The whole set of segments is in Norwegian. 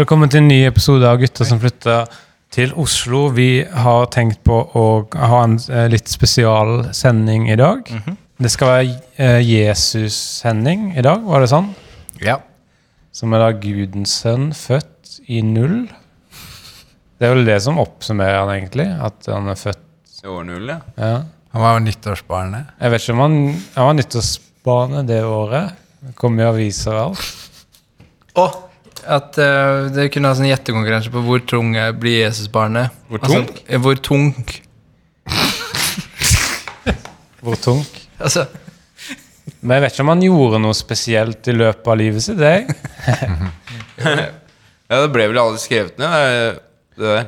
Velkommen til en ny episode av Gutter som flytter til Oslo. Vi har tenkt på å ha en eh, litt spesial sending i dag. Det skal være eh, Jesus-sending i dag, var det sånn? Ja. Som er da Gudens sønn, født i null. Det er vel det som oppsummerer han egentlig, at han er født I år null, ja. ja. Han var jo nyttårsbarnet. Jeg vet ikke om han, han var nyttårsbarnet det året. Det kom i aviser og alt. Og at uh, dere kunne ha sånn gjettekonkurranse på hvor tung blir Jesusbarnet. Hvor Altså, tung? Altså, hvor tung. Hvor tung. Altså, Men jeg vet ikke om han gjorde noe spesielt i løpet av livet sitt. det. Ja, det ble vel aldri skrevet ned, det, det der.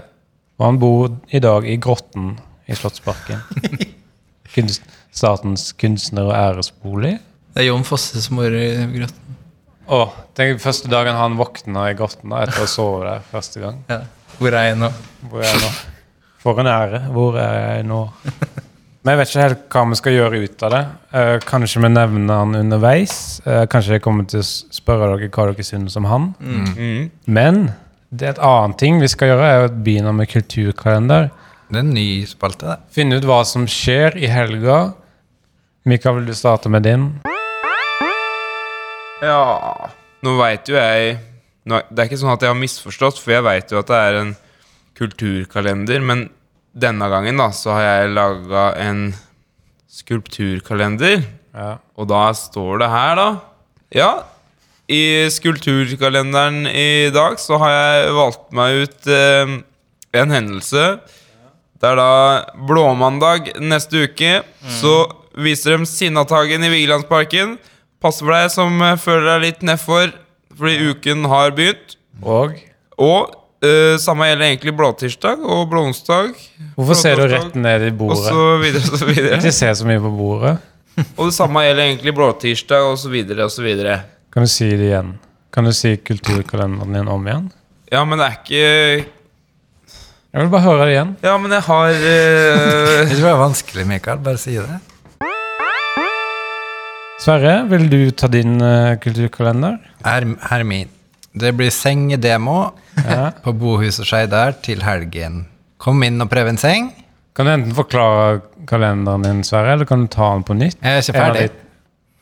Og han bor i dag i Grotten i Slottsparken. Kunst, statens kunstner- og æresbolig. det er Jon Fosse som bor i grotten. Å, tenk første dagen han våkna i Grotten etter å ha sovet der første gang. Ja. Hvor er jeg nå? Hvor er jeg nå? For en ære. Hvor er jeg nå? Men jeg vet ikke helt hva vi skal gjøre ut av det. Uh, kanskje vi nevner han underveis. Uh, kanskje jeg kommer til å spørre dere hva dere synes om han. Mm. Men det er et annet ting vi skal gjøre, er å begynne med kulturkalender. Det er en ny spalte, det. Finne ut hva som skjer i helga. Mikael, vil du starte med din? Ja Nå veit jo jeg nå, Det er ikke sånn at jeg har misforstått, for jeg veit jo at det er en kulturkalender, men denne gangen da så har jeg laga en skulpturkalender. Ja. Og da står det her, da Ja, i skulpturkalenderen i dag så har jeg valgt meg ut eh, en hendelse. Det er da blåmandag neste uke. Så viser de Sinnataggen i Vigelandsparken. Pass for deg som eh, føler deg litt nedfor fordi uken har begynt. Og Og Uh, samme gjelder egentlig blåtirsdag og blåonsdag. hvorfor ser du rett ned i bordet? Og så videre og så videre. Ikke se så mye på bordet. Og det samme gjelder egentlig blåtirsdag og så videre og så videre. Kan du si det igjen? Kan du si kulturkalenderen din om igjen? Ja, men det er ikke Jeg vil bare høre det igjen. Ja, men jeg har uh... Det var vanskelig, Mikael. Bare si det. Sverre, vil du ta din uh, kulturkalender? Her, her er min. Det blir sengedemo Ja. på Bohuset Skeidar til helgen. Kom inn og prøv en seng. Kan du enten forklare kalenderen din, Sverre, eller kan du ta den på nytt? Jeg er ikke ferdig.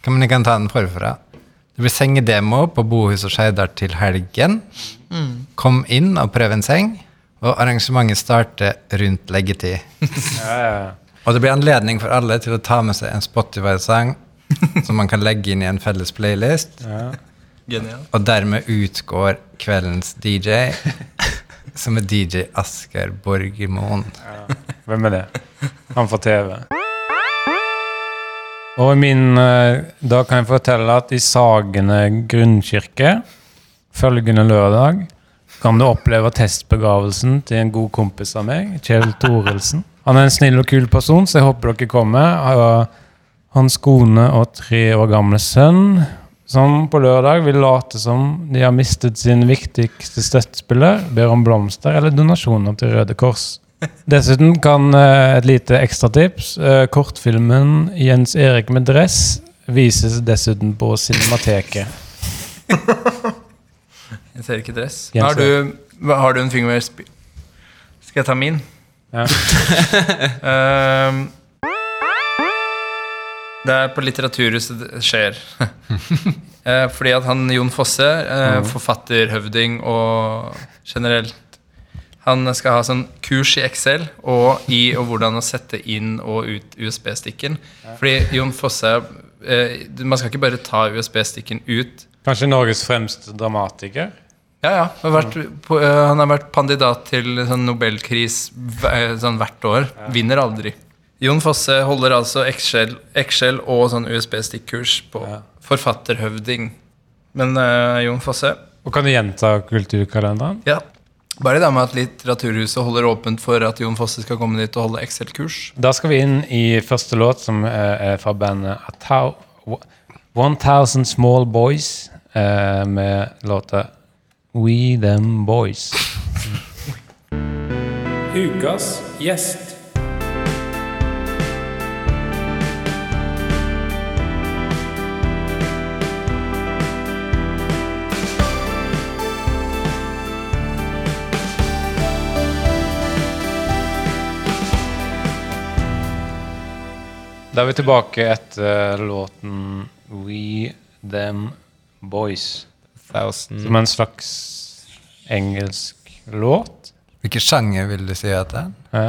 Kan, men jeg kan ta den forfra. Det blir sengedemo på Bohuset Skeidar til helgen. Kom inn og prøv en seng. Og arrangementet starter rundt leggetid. Ja, ja, ja. Og det blir anledning for alle til å ta med seg en Spotify-sang som man kan legge inn i en felles playlist. ja. Genial. Og dermed utgår kveldens DJ, som er DJ Asker Borgermoen. Hvem er det? Han får TV. Og i min eh, Da kan jeg fortelle at i Sagene grunnkirke følgende lørdag kan du oppleve testbegravelsen til en god kompis av meg, Kjell Torelsen Han er en snill og kul person, så jeg håper dere kommer. Hans kone og tre år gamle sønn, som på lørdag vil late som de har mistet sin viktigste støttespiller, ber om blomster eller donasjoner til Røde Kors. Dessuten kan eh, et lite ekstratips. Eh, kortfilmen 'Jens Erik med dress' vises dessuten på Cinemateket. Jens Erik i dress. Har du, har du en finger sp- Skal jeg ta min? Ja. Ehm, det er på Litteraturhuset det skjer. Eh, fordi at han Jon Fosse, Forfatter, forfatterhøvding og generelt Han skal ha sånn kurs i Excel og i og hvordan å sette inn og ut USB-stikken. Fordi Jon Fosse eh, Man skal ikke bare ta USB-stikken ut. Kanskje Norges fremste dramatiker? Ja, ja. Han har vært, eh, han har vært kandidat til sånn Nobelkris eh, sånn hvert år. Vinner aldri. Jon Fosse holder altså Excel, Excel og sånn USB-stikkurs på Ja. forfatterhøvding. Men uh, Jon Fosse Og kan du gjenta kulturkalenderen? Ja. Bare det med at Litteraturhuset holder åpent for at Jon Fosse skal komme dit og holde Excel-kurs. Da skal vi inn i første låt, som eh, er fra bandet A Thou- One Thousand Small Boys, eh, med låta We Them Boys. Ukas gjest. Da er vi tilbake etter låten We Them Boys. Thousand. Som en slags engelsk låt. Hvilken sjanger vil du si at det er? Ja.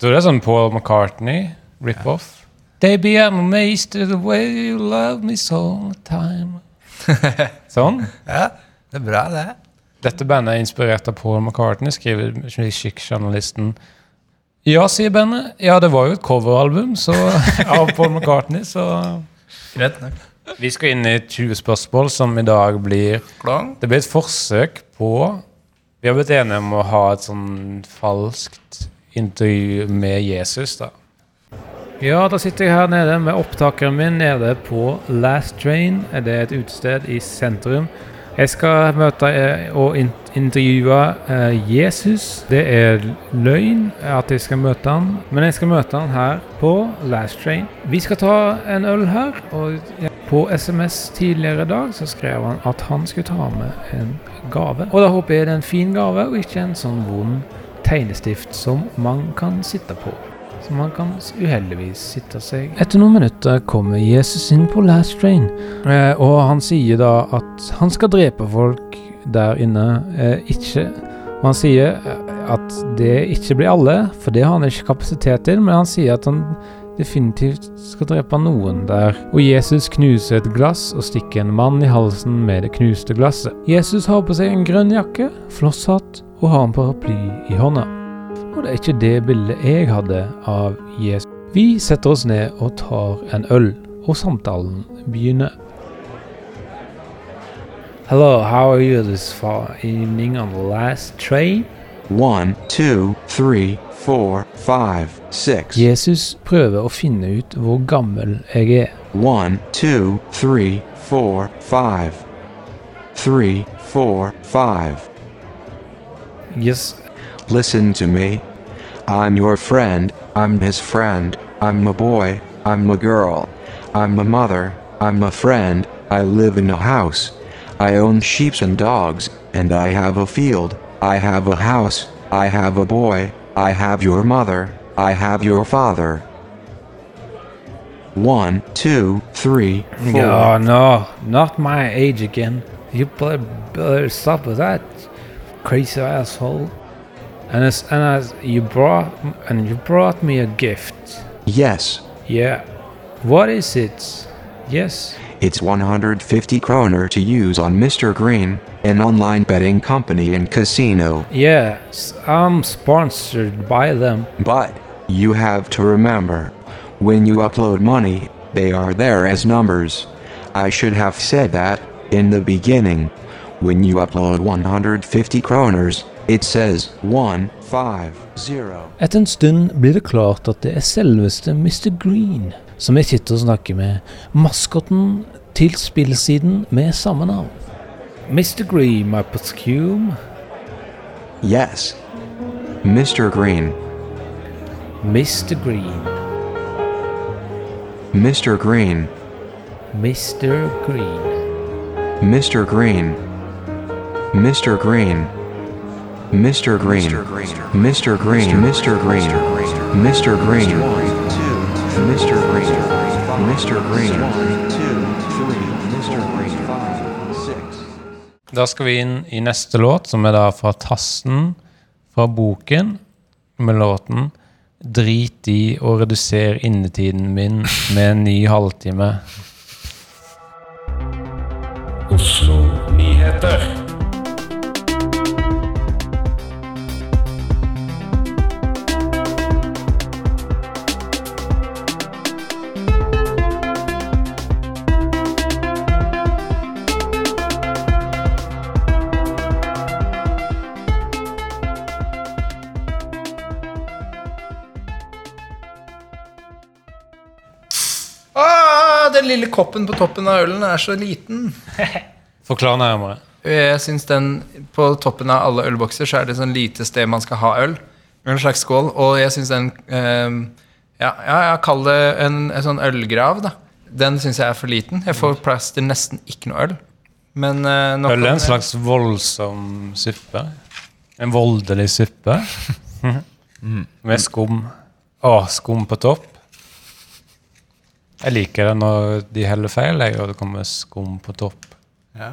Så det er sånn Paul McCartney, rip-off. Baby, I'm amazed at the way you love me so time. sånn. Ja, det er bra, det. Dette bandet er inspirert av Paul McCartney, skriver Chic-journalisten. Ja, sier bandet. Ja, det var jo et coveralbum så, av Paul McCartney, så Greit nok. Vi skal inn i 20 spørsmål, som i dag blir Klang. Det blir et forsøk på Vi har blitt enige om å ha et sånn falskt intervju med Jesus, da. Ja, da sitter jeg her nede med opptakeren min nede på Last Train. Det er et utested i sentrum. Jeg skal møte eh, og intervjue eh, Jesus. Det er løgn at jeg skal møte han, men jeg skal møte han her på Last Train. Vi skal ta en øl her, og på SMS tidligere i dag så skrev han at han skulle ta med en gave. Og da håper jeg det er en fin gave, og ikke en sånn vond tegnestift som man kan sitte på. Som man kan uheldigvis sitte seg Etter noen minutter kommer Jesus inn på Last Train, eh, og han sier da at han skal drepe folk der inne. Eh, ikke Og han sier eh, at det ikke blir alle, for det har han ikke kapasitet til, men han sier at han definitivt skal drepe noen der. Og Jesus knuser et glass og stikker en mann i halsen med det knuste glasset. Jesus har på seg en grønn jakke, flosshatt og har en paraply i hånda. Og det er ikke det bildet jeg hadde av Jesus. Vi setter oss ned og tar en øl, og samtalen begynner. Hello, how are you this far evening on the last train? One, two, three, four, five, six. Jesus prøver å finne ut hvor gammel jeg er. One, two, three, four, five. Three, four, five. Yes, Listen to me. I'm your friend, I'm his friend, I'm a boy, I'm a girl, I'm a mother, I'm a friend, I live in a house. I own sheep and dogs, and I have a field, I have a house, I have a boy, I have your mother, I have your father. One, two, three, four. Oh no, not my age again. You better, better stop with that, crazy asshole. And as and as you brought and you brought me a gift. Yes, Yeah. What is it? Yes. It's 150 kroner to use on Mr. Green, an online betting company and casino. Yes, I'm sponsored by them. But, you have to remember, when you upload money, they are there as numbers. I should have said that, in the beginning. When you upload 150 kroners, it says 150. Etter en stund blir det klart at det er selveste Mr. Green som jeg sitter og snakker med, maskotten til spillsiden med samme navn. Mr. Green, my poscume. Yes. Mr. Green. Mr. Green. Mr. Green. Mr. Green. Mr. Green. Mr. Green. Mr. Green. Mr. Green. Mr. Green. Mr. Green. Mr. Green. Mr. Green. Mr. Green. Da skal vi inn i neste låt, som er da fra Tassen fra boken, med låten 'Drit i å redusere innetiden min med en ny halvtime'. Oslo Nyheter. Koppen på toppen av ølen er så liten. Forklar nærmere. Jeg synes den På toppen av alle ølbokser så er det sånn lite sted man skal ha øl. En slags skål. Og jeg syns den eh, Ja, ja, ja kall det en, en sånn ølgrav, da. Den syns jeg er for liten. Jeg får plass til nesten ikke noe øl. Men eh, nok Øl er en slags voldsom suppe. En voldelig suppe. Med skum. Å, skum på topp. Jeg liker det når de heller feil, jeg, og det kommer skum på topp. Ja.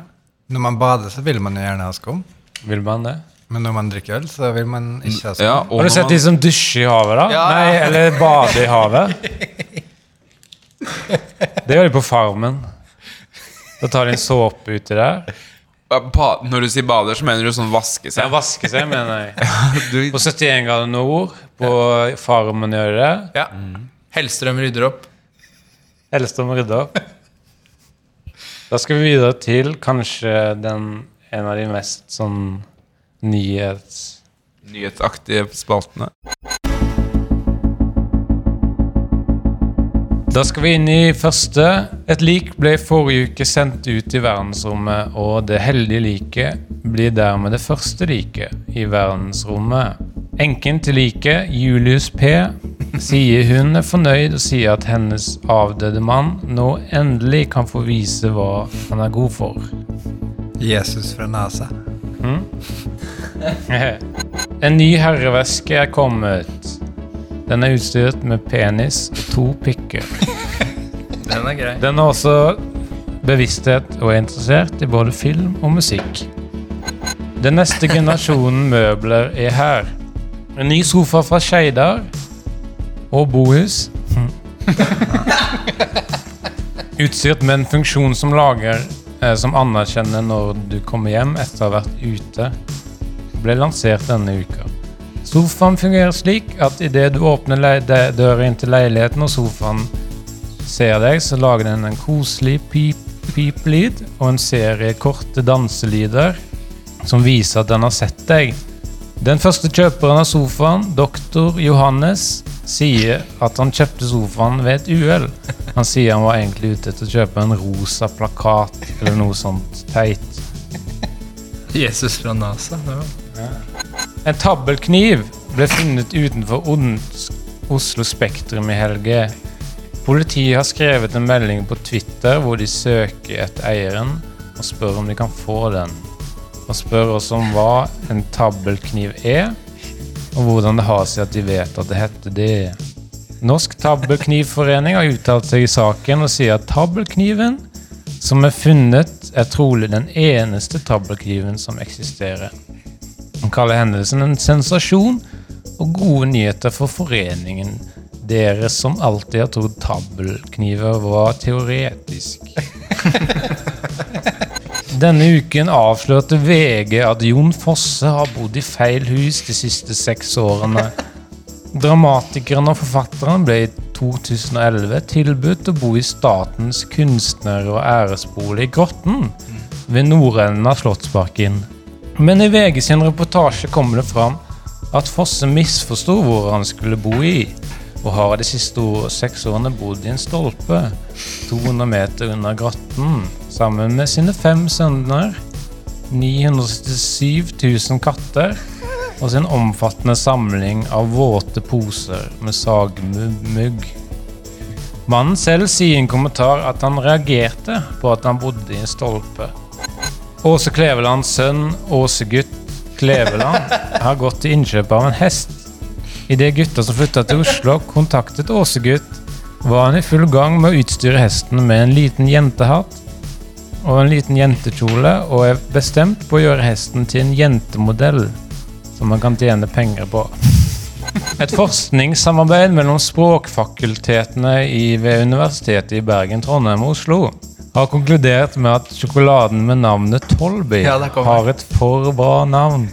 Når man bader, så vil man jo gjerne ha skum. Vil man det? Men når man drikker øl, så vil man ikke ha skum. Ja, Har du sett sett de som dusjer i havet, da? Ja. Nei, eller bader i havet? Det gjør de på Farmen. Da tar de en såpe uti der. Når du sier bader, så mener du sånn vaske Ja, seg? vaske seg, mener jeg. På 71 grader nord, på Farmen gjør de det. Ja. Hellstrøm rydder opp. Hellstrøm rydde opp. Da skal vi videre til kanskje den, en av de mest sånn nyhets... nyhetsaktige spaltene. Da skal vi inn i første. Et lik ble forrige uke sendt ut i verdensrommet, og det heldige liket blir dermed det første liket i verdensrommet. Enken til liket, Julius P., sier hun er fornøyd og sier at hennes avdøde mann nå endelig kan få vise hva han er god for. Jesus fra NASA. En ny herreveske er kommet. Den er utstyrt med penis og to pikker. Den er grei. Den har også bevissthet og er interessert i både film og musikk. Den neste generasjonen møbler er her. En ny sofa fra Skeidar og bohus. Utstyrt med en funksjon som lager eh, som anerkjenner når du kommer hjem etter å ha vært ute. Ble lansert denne uka. Sofaen fungerer slik at idet du åpner døra inn til leiligheten og sofaen ser deg, så lager den en koselig pip, pip-lyd og en serie korte danselyder som viser at den har sett deg. Den første kjøperen av sofaen, doktor Johannes, sier at han kjøpte sofaen ved et uhell. Han sier han var egentlig ute etter å kjøpe en rosa plakat eller noe sånt teit. Jesus fra NASA. Det var. En tabbelkniv ble funnet utenfor Oslo Spektrum i helge. Politiet har skrevet en melding på Twitter hvor de søker etter eieren og spør om de kan få den. Og spør også om hva en tabbelkniv er, og hvordan det har seg at de vet at det heter det. Norsk Tabbelknivforening har uttalt seg i saken og sier at tabbelkniven som er funnet, er trolig den eneste tabbelkniven som eksisterer. Kaller hendelsen en sensasjon og gode nyheter for foreningen. Dere som alltid har trodd tabbelkniver var teoretisk. Denne uken avslørte VG at Jon Fosse har bodd i feil hus de siste seks årene. Dramatikeren og forfatteren ble i 2011 tilbudt å bo i Statens kunstner- og æresbolig Grotten ved nordenden av Slottsparken. Men i VG sin reportasje kommer det fram at Fosse misforsto hvor han skulle bo i, og har de siste seks årene bodd i en stolpe 200 meter under gratten sammen med sine fem sønner, 977 000 katter og sin omfattende samling av våte poser med sagmugg. Mannen selv sier i en kommentar at han reagerte på at han bodde i en stolpe. Åse Klevelands sønn Åsegutt Kleveland har gått til innkjøp av en hest. Idet gutta som flytta til Oslo, kontaktet Åsegutt, var han i full gang med å utstyre hesten med en liten jentehatt og en liten jentekjole, og er bestemt på å gjøre hesten til en jentemodell som man kan tjene penger på. Et forskningssamarbeid mellom språkfakultetene ved Universitetet i Bergen, Trondheim og Oslo har konkludert med at sjokoladen med navnet Tolby Ja, har et for bra navn,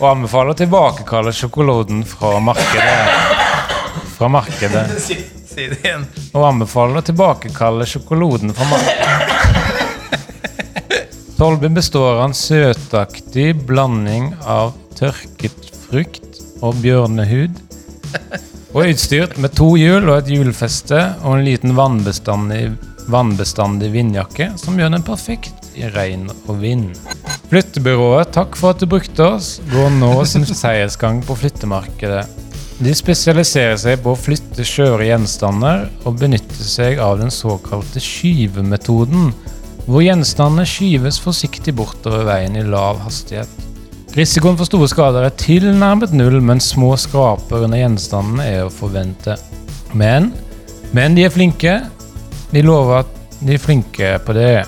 og anbefaler å tilbakekalle sjokoladen fra markedet. Fra markedet. Si, det igjen. Og anbefaler å tilbakekalle sjokoladen fra markedet. Tolby består av en søtaktig blanding av tørket frukt og bjørnehud. Og er utstyrt med to hjul og et hjulfeste og en liten vannbestandig, vannbestandig vindjakke som gjør den perfekt i regn og vind. Flyttebyrået Takk for at du brukte oss går nå sin seiersgang på flyttemarkedet. De spesialiserer seg på å flytte skjøre gjenstander og benytter seg av den såkalte skyvemetoden, hvor gjenstandene skyves forsiktig bortover veien i lav hastighet. Risikoen for store skader er tilnærmet null, men små skraper under gjenstandene er å forvente. Men, men de er flinke. De lover at de er flinke på det.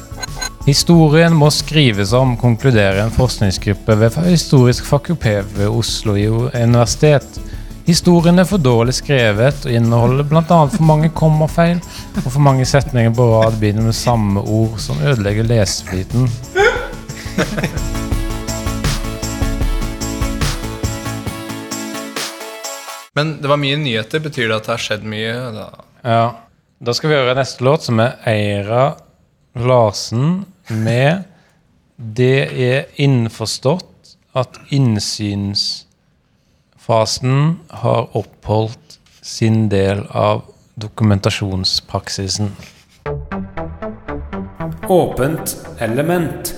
Historien må skrives om, konkluderer en forskningsgruppe ved Historisk fakultet ved Oslo universitet. Historien er for dårlig skrevet og inneholder bl.a. for mange kommafeil og for mange setninger på rad begynner med samme ord som ødelegger leseflyten. Men det var mye nyheter. Betyr det at det har skjedd mye? Da? Ja. Da skal vi høre neste låt, som er Eira Larsen med 'Det er innforstått at innsynsfasen har oppholdt sin del av dokumentasjonspraksisen'. Åpent element.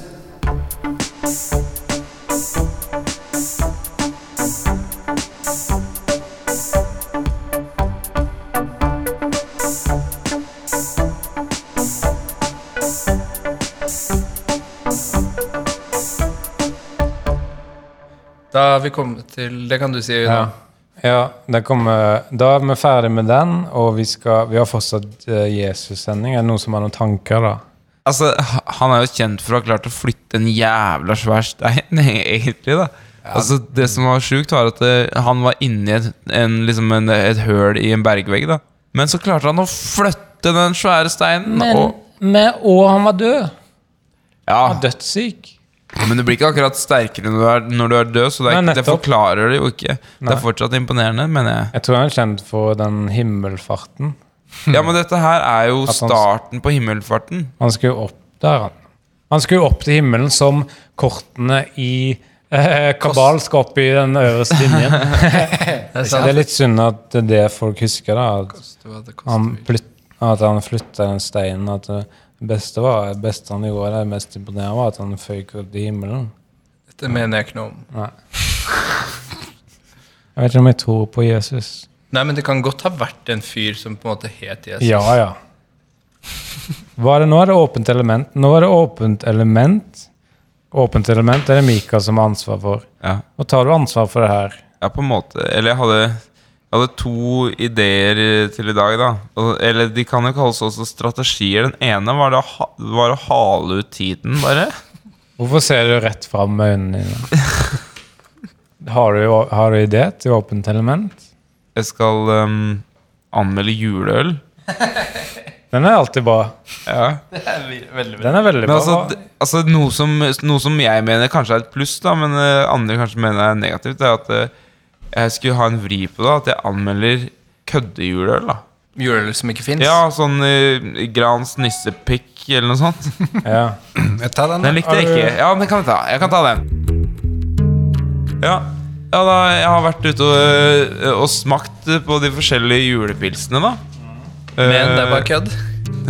Da har vi kommet til Det kan du si. Ja. Ja, det kommer, da er vi ferdig med den, og vi, skal, vi har fortsatt uh, Jesus-sending. Er det noen som har noen tanker, da? Altså, Han er jo kjent for å ha klart å flytte en jævla svær stein, egentlig. da Altså, Det som var sjukt, var at det, han var inni et, en, liksom en, et høl i en bergvegg. da Men så klarte han å flytte den svære steinen. Men, og, men, og han var død. ja, Han var dødssyk. Men du blir ikke akkurat sterkere når du er, når du er død, så det, er, Nei, det forklarer det jo ikke. Det er fortsatt imponerende, mener jeg. Jeg tror han er kjent for den himmelfarten. Ja, Men dette her er jo han- starten på himmelfarten. Han skulle jo opp der, han. Han skulle jo opp til himmelen som kortene i eh, Kabal skal opp i den øverste linjen. Det er. Det er litt synd at det er det folk husker, da. At Koste hva koste han, flyt, at han flytta den steinen. At det beste, var, beste han gjorde, det mest imponerende, var at han føyk opp til himmelen. Dette mener jeg ikke noe om. Nei. Jeg vet ikke om jeg tror på Jesus. Nei, men det kan godt ha vært en fyr som på en måte het Jesus. Ja, ja. Hva er det nå? Er det åpent element? Nå er det åpent element. Åpent element er det Mika som har ansvar for. Ja, Nå tar du ansvar for det her. ja på en måte. Eller jeg hadde, jeg hadde to ideer eh, til i dag, da. Eller de kan jo kalles også strategier. Den ene var, det, å ha- var å hale ut tiden, bare. Hvorfor ser du rett fram med øynene dine? Har du, har du idé til åpent element? Jeg skal um, anmelde juleøl. Den er alltid bra. Ja. Den er veldig bra. altså, altså noe, som, noe som jeg mener kanskje er et pluss, da, men eh, andre kanskje mener er negativt, er at eh, jeg skulle ha en vri på det. At jeg anmelder køddejuleøl. da Juleøl som ikke fins? Ja, sånn uh, Grans nissepikk eller noe sånt. ja. Jeg tar den, Den likte jeg ikke. Ja, den kan jeg ta. Jeg kan ta den. Ja, ja da, jeg har vært ute og, øh, og smakt på de forskjellige julepilsene, da. Men det er bare Eh, kødd.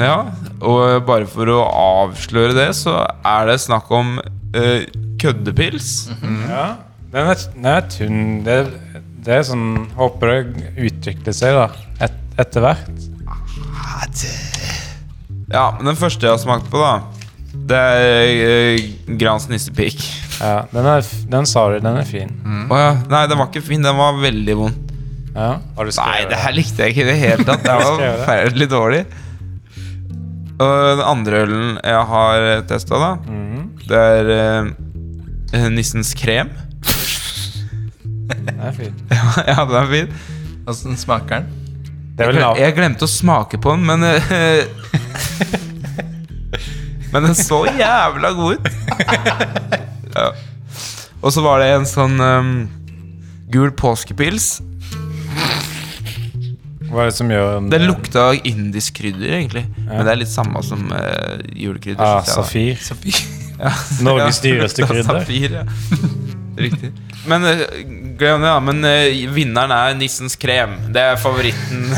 Ja, og bare for å avsløre det, så er det snakk om uh, køddepils. ja. Den er, den er tynn. Det, det er sånn Håper det utvikler seg, da. Et, etter hvert. Ja, men den første jeg har smakt på, da, det er uh, Grans nissepik. Ja, den, er, den sa du. Den er fin. Å ja. Nei, den var ikke fin. Den var veldig vond. Ja. Har du Nei, det her likte jeg ikke i det hele tatt. Det var forferdelig dårlig. Og den andre ølen jeg har testa, da, mm. det er uh, Nissens krem. Den er fin. ja, den er fin. Åssen smaker den? Det er Jeg, vel glem, jeg glemte å smake på den, men eh, Men den så jævla god ut. ja. Og så var det en sånn um, gul påskepils. Hva er det som gjør Den lukta indisk krydder, egentlig. Men det er litt samme som uh, julekrydder. Ah, safir. Safir. Ja. Norges dyreste krydder. Safir, ja. Riktig. Men eh, glem det, da. Men eh, vinneren er Nissens krem. Det er favoritten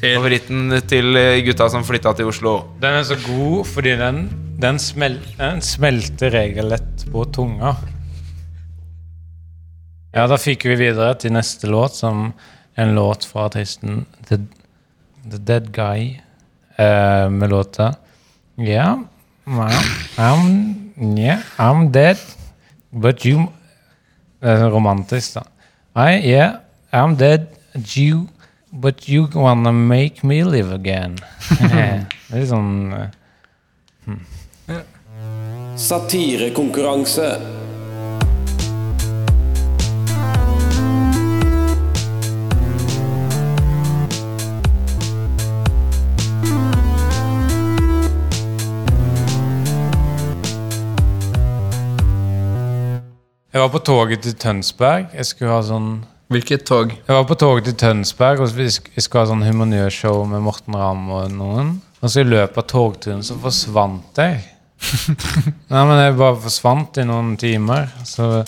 Til Favoritten til eh, gutta som flytta til Oslo. Den er så god fordi den, den, smel, den smelter regelrett på tunga. Ja, da fikk vi videre til neste låt, som en låt fra artisten The, The Dead Guy, eh, med låta Yeah, I'm, yeah, I'm dead, but you romantisk, da. I, yeah, I'm dead, Jew, But you wanna make me live again. det er litt sånn eh, Satirekonkurranse. Jeg var på toget til Tønsberg. Jeg skulle ha sånn Hvilket tog? Jeg var på toget til Tønsberg, og vi jeg skulle ha sånn humanørshow med Morten Ramm og noen. Og så i løpet av togturen så forsvant jeg. Nei, men jeg bare forsvant i noen timer. Så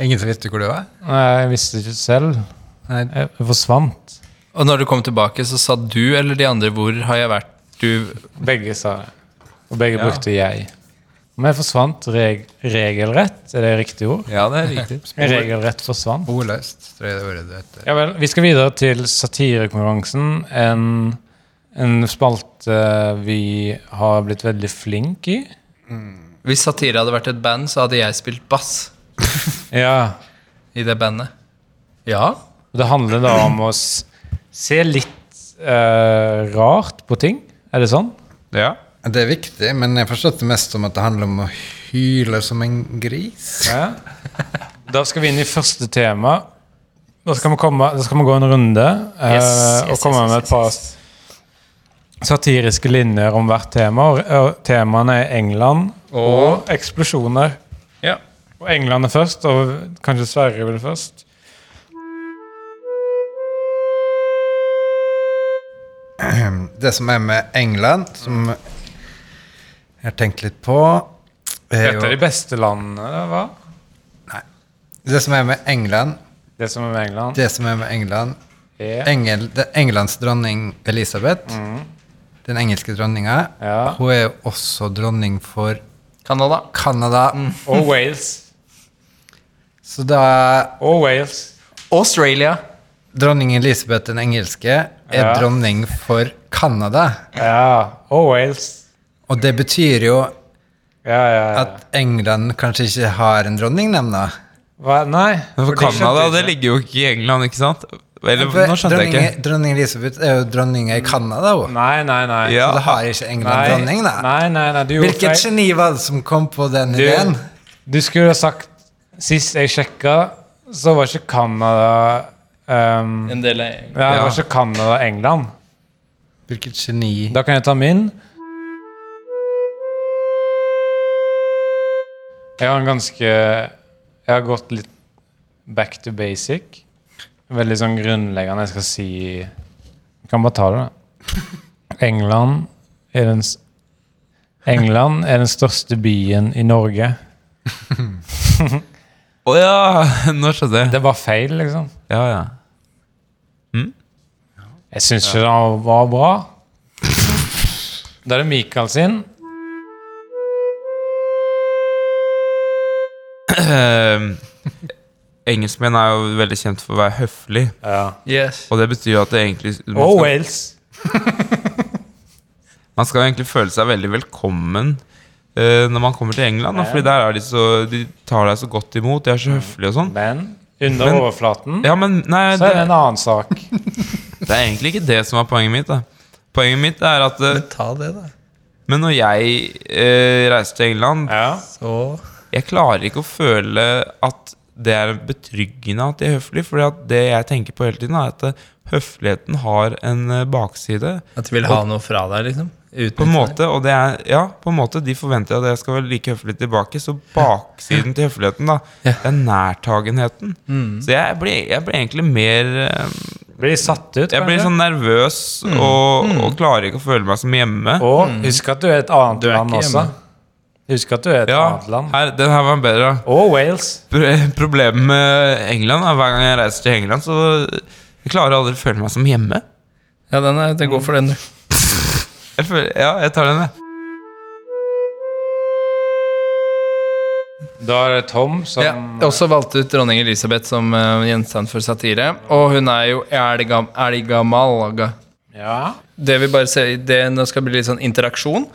Ingen som visste hvor du var? nei, jeg visste ikke selv. Nei, jeg forsvant. Og når du kom tilbake, så sa du eller de andre 'hvor har jeg vært'? Du Begge sa det. Og begge Ja. brukte jeg. Men jeg forsvant reg regelrett. Er det riktig ord? Ja, det er riktig. Regelrett forsvant. Ordløst, tror jeg det ordet det heter. Ja vel, Vi skal videre til satirekonkurransen. En, en spalte vi har blitt veldig flink i. Hvis Satire hadde vært et band, så hadde jeg spilt bass Ja, i det bandet. Ja. Det handler da om å se litt uh, rart på ting. Er det sånn? Ja. Det er viktig, men jeg forstår det mest som at det handler om å hyle som en gris. Ja. Da skal vi inn i første tema. Da skal vi, komme, da skal vi gå en runde eh, Yes, og komme yes, med et par satiriske linjer om hvert tema. Og, og temaene er England og, eksplosjoner. ja. Og England er først, og kanskje Sverige vil først. Det som er med England, som jeg har tenkt litt på Et av de beste landene, hva? Det som er med England, Det som er med England, det som er med England yeah. Engel, det, Englands dronning Elisabeth, den engelske dronninga, Ja. hun er jo også dronning for Canada. Canada. Og Wales. Så da Og Wales. Australia. dronning Elisabeth den engelske er Ja. dronning for Canada. Ja. Og Wales. Og det betyr jo Ja, ja, ja. at England kanskje ikke har en dronning nemna. Hva? Nei. For, for det Canada, det ligger jo ikke i England, ikke sant? Eller, For nå skjønte jeg dronning, ikke. dronning Elisabeth er jo dronninga i Canada, hun. Nei, nei, nei. Ja. Så da har ikke England Nei, dronning, da. nei, nei, nei. Du, Hvilket jeg... geni var det som kom på den du, ideen? du skulle ha sagt Sist jeg sjekka, så var ikke Canada um, En del av England. Ja, det var ikke Canada England. Hvilket geni? Da kan jeg ta min. Jeg har en ganske Jeg har gått litt back to basic. Veldig sånn grunnleggende. Jeg skal si Jeg kan bare ta det, da. England er den England er den største byen i Norge. Å ja, nå skjønte jeg. Det var feil, liksom. Ja, ja. Jeg syns ikke det var bra. Da er det Michael sin. Engelskmenn er jo veldig kjent for å være høflig, Ja. Yes. og det betyr jo at det egentlig man Og skal, Wales. man skal egentlig føle seg veldig velkommen eh, når man kommer til England, da, Ja. fordi der er de så De tar deg så godt imot, de er så høflige og sånn. Men under Men- overflaten Ja, men nei, så er det det, en annen sak. det er egentlig ikke det som er poenget mitt. da Poenget mitt er at eh, Ta det, da. Men når jeg eh, reiser til England, Ja. Så jeg klarer ikke å føle at det er betryggende at de er høflige. For det jeg tenker på hele tiden, er at eh, høfligheten har en eh, bakside. At de vil ha noe fra deg, liksom? På en måte, og det er, ja, på en måte, De forventer at jeg skal være like høflig tilbake. Så baksiden til høfligheten da Ja. Det er nærtagenheten. Så jeg blir, jeg blir egentlig mer eh, Blir satt ut, Jeg blir sånn nervøs og, og klarer ikke å føle meg som hjemme. Og husk at du er et annet Du er land ikke også. hjemme. Husk at du er et Ja, annet land. her, den her var bedre. Og Wales. Pro- Problemet med England er hver gang jeg reiser til England, så jeg klarer aldri å føle meg som hjemme. Ja, den er, det går for den, du. Jeg føler, ja, jeg tar den, jeg. Da er det Tom som Ja, også valgt ut dronning Elisabeth som uh, gjenstand for satire. Og hun er jo Erdigamalga. Ja. Det vi bare ser, det nå skal bli litt sånn interaksjon.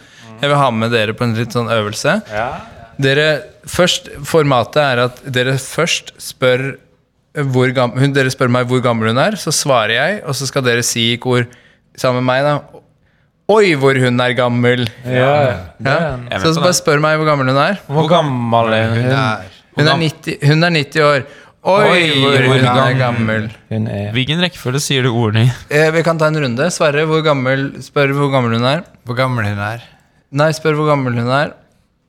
Jeg vil ha med dere på en litt sånn øvelse. ja. Dere, først, Formatet er at dere først spør hvor gammel, hun, Dere spør meg hvor gammel hun er, så svarer jeg, og så skal dere si i kor sammen med meg, da. Oi, hvor hun er gammel! Ja, Ja. Så bare spør meg hvor gammel hun er. Hvor gammel er Hun hun? er Hun er 90, hun er 90 år. Oi, Oi, hvor hvor hun er gammel. gammel. Hun er Hvilken rekkefølge sier du ordene i? Eh, vi kan ta en runde. Sverre, hvor gammel, spør hvor gammel hun er. Hvor gammel hun er. Nei, spør hvor gammel hun er.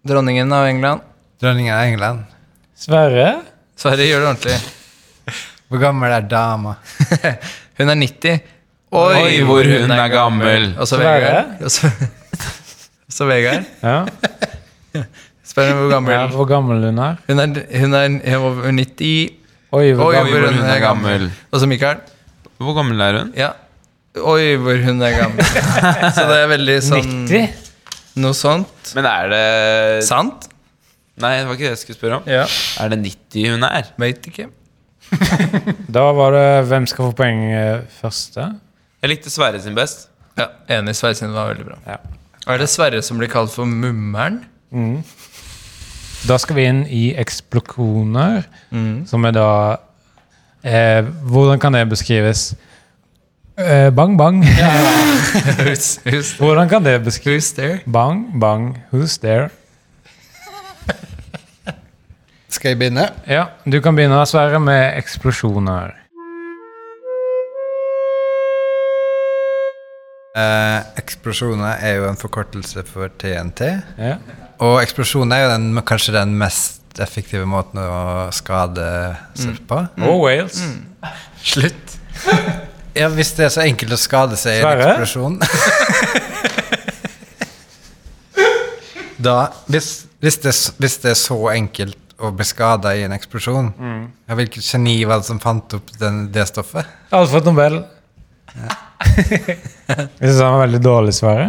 Dronningen av England. Dronningen av England. Sverre? Sverre, gjør det ordentlig. Hvor gammel er dama? Hun er 90. Oi, hvor hun er gammel. Og så Vegard. Og så, så Vegard. Ja. Spør henne hvor gammel ja. Hvor gammel hun er? Hun er, hun er, hun er over 90. Oi, hvor Oi, hvor hun er gammel. Og så Mikael. Hvor gammel er hun? Ja. Oi, hvor hun er gammel. Så det er veldig sånn 90? Noe sånt. Men er det Sant? Nei, det var ikke det jeg skulle spørre om. Ja. Er det 90 hun er? Veit ikke. Da var det hvem skal få poeng eh, første? Jeg likte Sverre sin best. Ja, Enig. Sverre sin var veldig bra. Ja. Er det Sverre som blir kalt for Mummeren? Da skal vi inn i eksplosjoner, som er da eh, Hvordan kan det beskrives? Eh, bang, bang. Who's, who's, Hvordan kan det beskrives? Bang, bang, who's there? Skal jeg begynne? Ja, du kan begynne, Sverre, med eksplosjoner. Eh, eksplosjoner er jo en forkortelse for TNT. Ja. Og eksplosjoner er jo den, kanskje den mest effektive måten å skade surf på. Og Wales. Slutt. Ja, Hvis det er så enkelt å skade seg i en eksplosjon Da, hvis, hvis, det, hvis det er så enkelt å bli skada i en eksplosjon ja, Hvilket geni var det som fant opp den, det stoffet? Alfred Nobel. Jeg syns han var veldig dårlig, Sverre.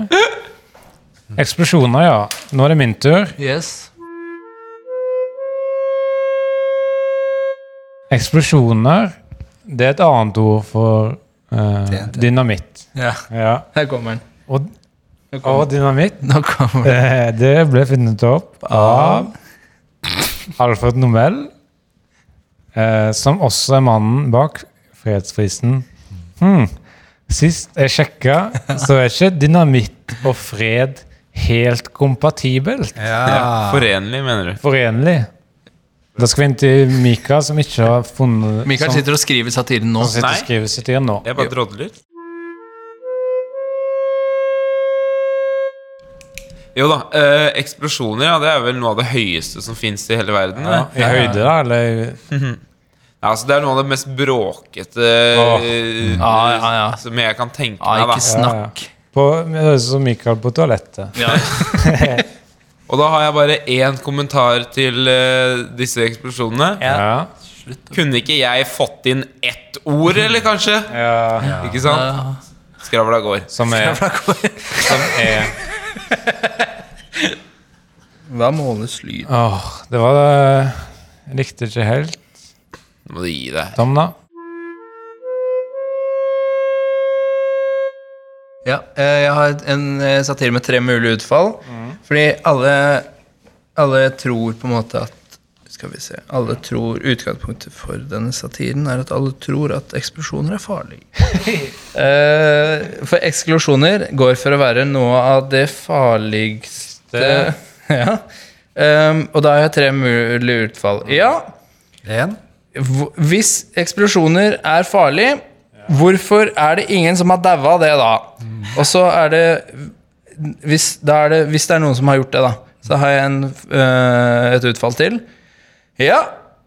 Eksplosjoner, ja. Nå er det min tur. Yes. Eksplosjoner, det er et annet ord for TNT. dynamitt. Ja, Ja. her kommer den. Og, og dynamitt, Nå kommer den. eh, det ble funnet opp av Alfred Nobel, eh, som også er mannen bak fredsprisen. Hmm. Sist jeg sjekka, så er ikke dynamitt og fred helt kompatibelt. Ja, Forenlig, mener du? Forenlig. Da skal vi inn til Mika, som ikke har funnet Mikael som, sitter og skriver satiren nå. sitter Nei. og skriver satiren nå. Jeg bare drodler. Jo da. Eh, eksplosjoner ja, det er vel noe av det høyeste som fins i hele verden. Ja. I høyde, da? Eller Ja, altså, det er noe av det mest bråkete Åh. eh, Ja, ja, ja. som jeg kan tenke Ja, meg. ikke da. snakk. på, Det høres ut som Mikael på toalettet. Ja. Og da har jeg bare én kommentar til uh, disse eksplosjonene. Ja. Kunne ikke jeg fått inn ett ord, eller kanskje? ja. Ikke sant? Skravla går. Som er Som er Hva måles lyd? Åh, det var det Jeg likte ikke helt. Nå må du gi deg. Tom, da? Ja, eh, jeg har en eh, satire med tre mulige utfall. Fordi alle, alle tror på en måte at Skal vi se Alle tror Utgangspunktet for denne satiren er at alle tror at eksplosjoner er farlige. Eh, for eksplosjoner går for å være noe av det farligste Ja. Um, og da har jeg tre mulige utfall. Ja, En. Hvis eksplosjoner er farlig, hvorfor er det ingen som har daua av det, da? Og så er det hvis, er det hvis det er noen som har gjort det, da, så har jeg en, øh, et utfall til. Ja,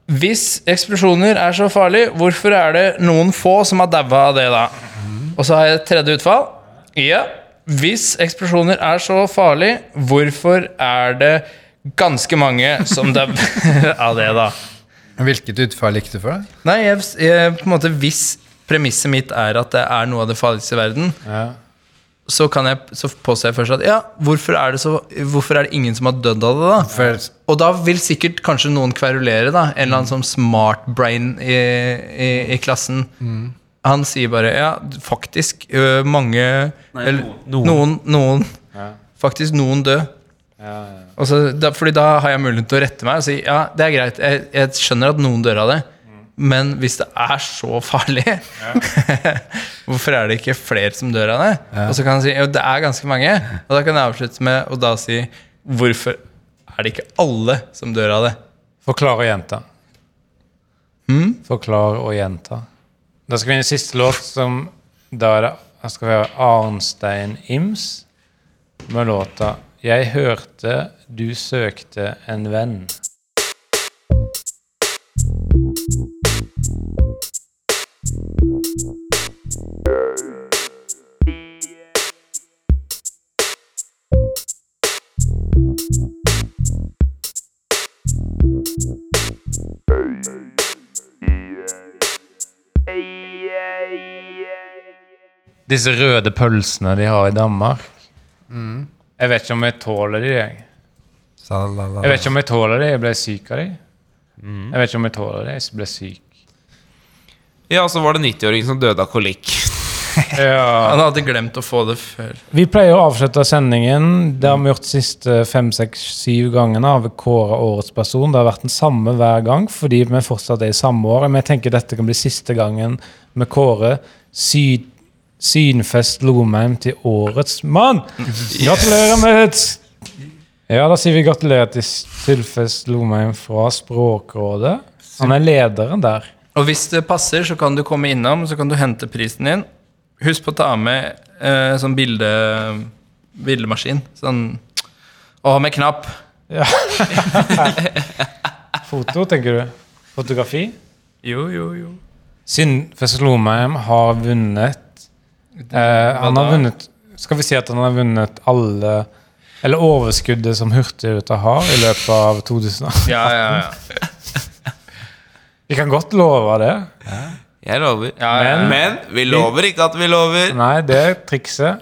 hvis eksplosjoner er så farlig, hvorfor er det noen få som har daua av det, da? Og så har jeg et tredje utfall. Ja, hvis eksplosjoner er så farlig, hvorfor er det ganske mange som dauer av det, da? Hvilket utfall likte du for? Nei, jeg, jeg, på en måte Hvis premisset mitt er at det er noe av det farligste i verden, Ja. så, kan jeg, så påstår jeg først at ja, hvorfor er, det så, hvorfor er det ingen som har dødd av det, da? For, Og da vil sikkert kanskje noen kverulere, da. En eller annen sånn smart brain i, i, i klassen. Han sier bare ja, faktisk ø, mange eller, noen. noen. Noen. Ja. Faktisk noen død. Ja, ja. Så, da, fordi da har jeg mulighet til å rette meg og si ja, det er greit, jeg, jeg skjønner at noen dør av det, Men hvis det er så farlig, hvorfor er det ikke flere som dør av det? Og så kan han si jo, det er ganske mange. Og da kan jeg avslutte med å da si hvorfor er det ikke alle som dør av det? Forklar og gjenta. Forklar og gjenta. Da skal vi inn i siste låt, som da er det da skal vi høre Arnstein Ims med låta 'Jeg hørte du søkte en venn'. Disse røde pølsene de har i Danmark. Jeg vet ikke om jeg tåler de. Jeg, Salala. jeg vet ikke om jeg tåler de. Jeg ble syk av de. Jeg vet ikke om jeg tåler de. Jeg ble syk. Ja, så var det 90-åringen som døde av kolikk. Ja. Han hadde glemt å få det før. Vi pleier å avslutte sendingen. Det har vi gjort de siste fem, seks, syv gangene. Har vi kåra årets person. Det har vært den samme hver gang fordi vi fortsatt er i samme år. Men jeg tenker dette kan bli siste gangen vi kårer Syd Synfest Lomheim til årets mann. Gratulerer med Ja, da sier vi gratulerer til Sylfest Lomheim fra Språkrådet. Han er lederen der. Og hvis det passer, så kan du komme innom, så kan du hente prisen din. Husk på å ta med eh, sånn bilde, bildemaskin. Sånn Og med knapp. Foto, tenker du? Fotografi? Jo, jo, jo. Synfest Lomheim har vunnet Han har vunnet Skal vi si at han har vunnet alle Eller overskuddet som Hurtigruta har i løpet av 2000. Ja, ja, ja. Vi kan godt love det. Jeg lover. ja, ja. Men- Men vi lover ikke at vi lover. Nei, det er trikset.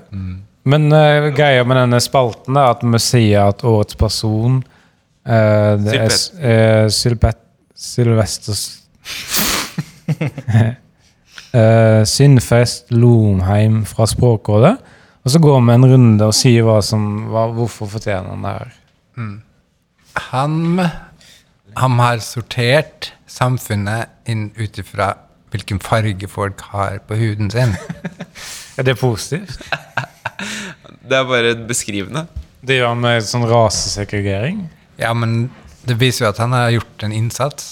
Men uh, greia med denne spalten er at vi sier at årets person eh, Det er s- eh, Sylpet Sylvesters uh, Synnfest Lomheim fra Språkrådet. Og så går vi en runde og sier hva som, hva, hvorfor fortjener han det her. Han, han har sortert samfunnet inn ut ifra hvilken farge folk har på huden sin. Er det positivt? Det er bare beskrivende. Det gjør han med sånn rasesegregering. Ja, men det viser jo at han har gjort en innsats.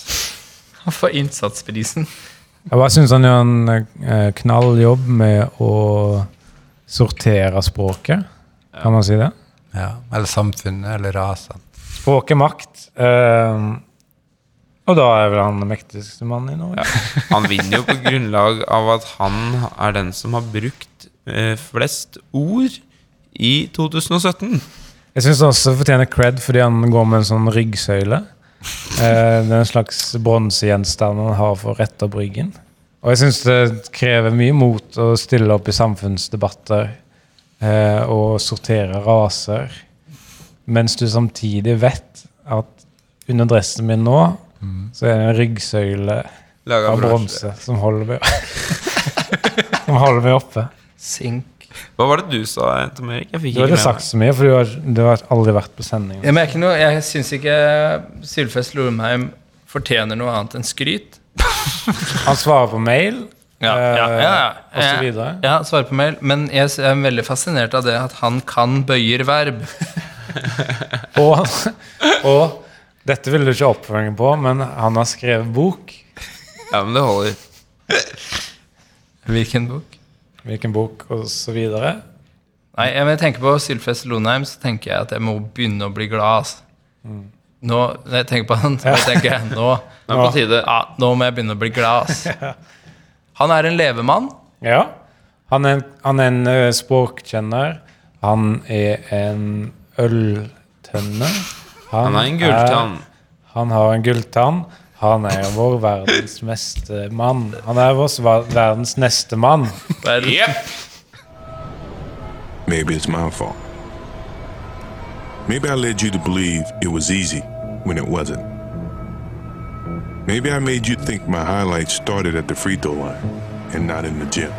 Han får innsatsprisen. Jeg bare syns han gjør en knall knalljobb med å sortere språket. Kan man si det? Ja, eller samfunnet, eller rasen. Språk er makt. eh, og da er vel han den mektigste mannen i Norge. Han vinner jo på grunnlag av at han er den som har brukt eh, flest ord i 2017. Jeg syns også fortjener cred fordi han går med en sånn ryggsøyle. Eh, det er en slags bronsegjenstand han har for rett av bryggen. Og jeg syns det krever mye mot å stille opp i samfunnsdebatter eh, og sortere raser, mens du samtidig vet at under dressen min nå så er det en ryggsøyle Laget av bronse som holder meg Som holder meg oppe. Sink. Hva var det du sa, Tom Erik? Jeg fikk Du har ikke sagt så mye, for du har, du har aldri vært på sending. Jeg, merker noe, jeg syns ikke Sylfest Lormheim fortjener noe annet enn skryt. Han svarer på mail, Ja, ja, ja, ja. eh, og så videre. Ja, svarer på mail. Men jeg er veldig fascinert av det at han kan bøyer verb. Og, og dette vil du ikke oppfølging på, men han har skrevet bok. Ja, men det holder. Hvilken bok? Hvilken bok, og så videre. Nei, jeg- når jeg tenker på Sylfest Lonheim, så tenker jeg at jeg må begynne å bli glad. Altså. Nå, når jeg tenker på han, så tenker jeg nå, er på tide. ja, nå må jeg begynne å bli glad. Altså. Han er en levemann. Ja. Han er en, han er en eh, språkkjenner. Han er en øltønne. Han er en gulltann. Han har en gulltann. Han er vår verdens meste mann. Han er vår ver- verdens neste mann. Vel, Jepp. Maybe it's my fault. Maybe I led you to believe it was easy when it wasn't. Maybe I made you think my highlights started at the free throw line and not in the gym.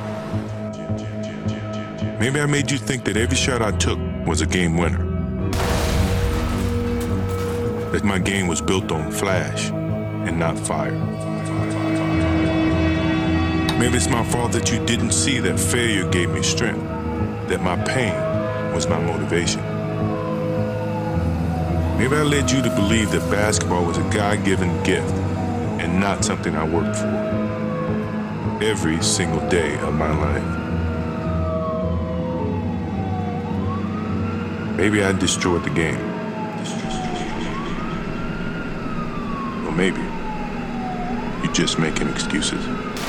Maybe I made you think that every shot I took was a game winner. That my game was built on flash and not fire. Maybe it's my fault that you didn't see that failure gave me strength, that my pain was my motivation. Maybe I led you to believe that basketball was a God given gift and not something I worked for every single day of my life. Maybe I destroyed the game. Just making excuses.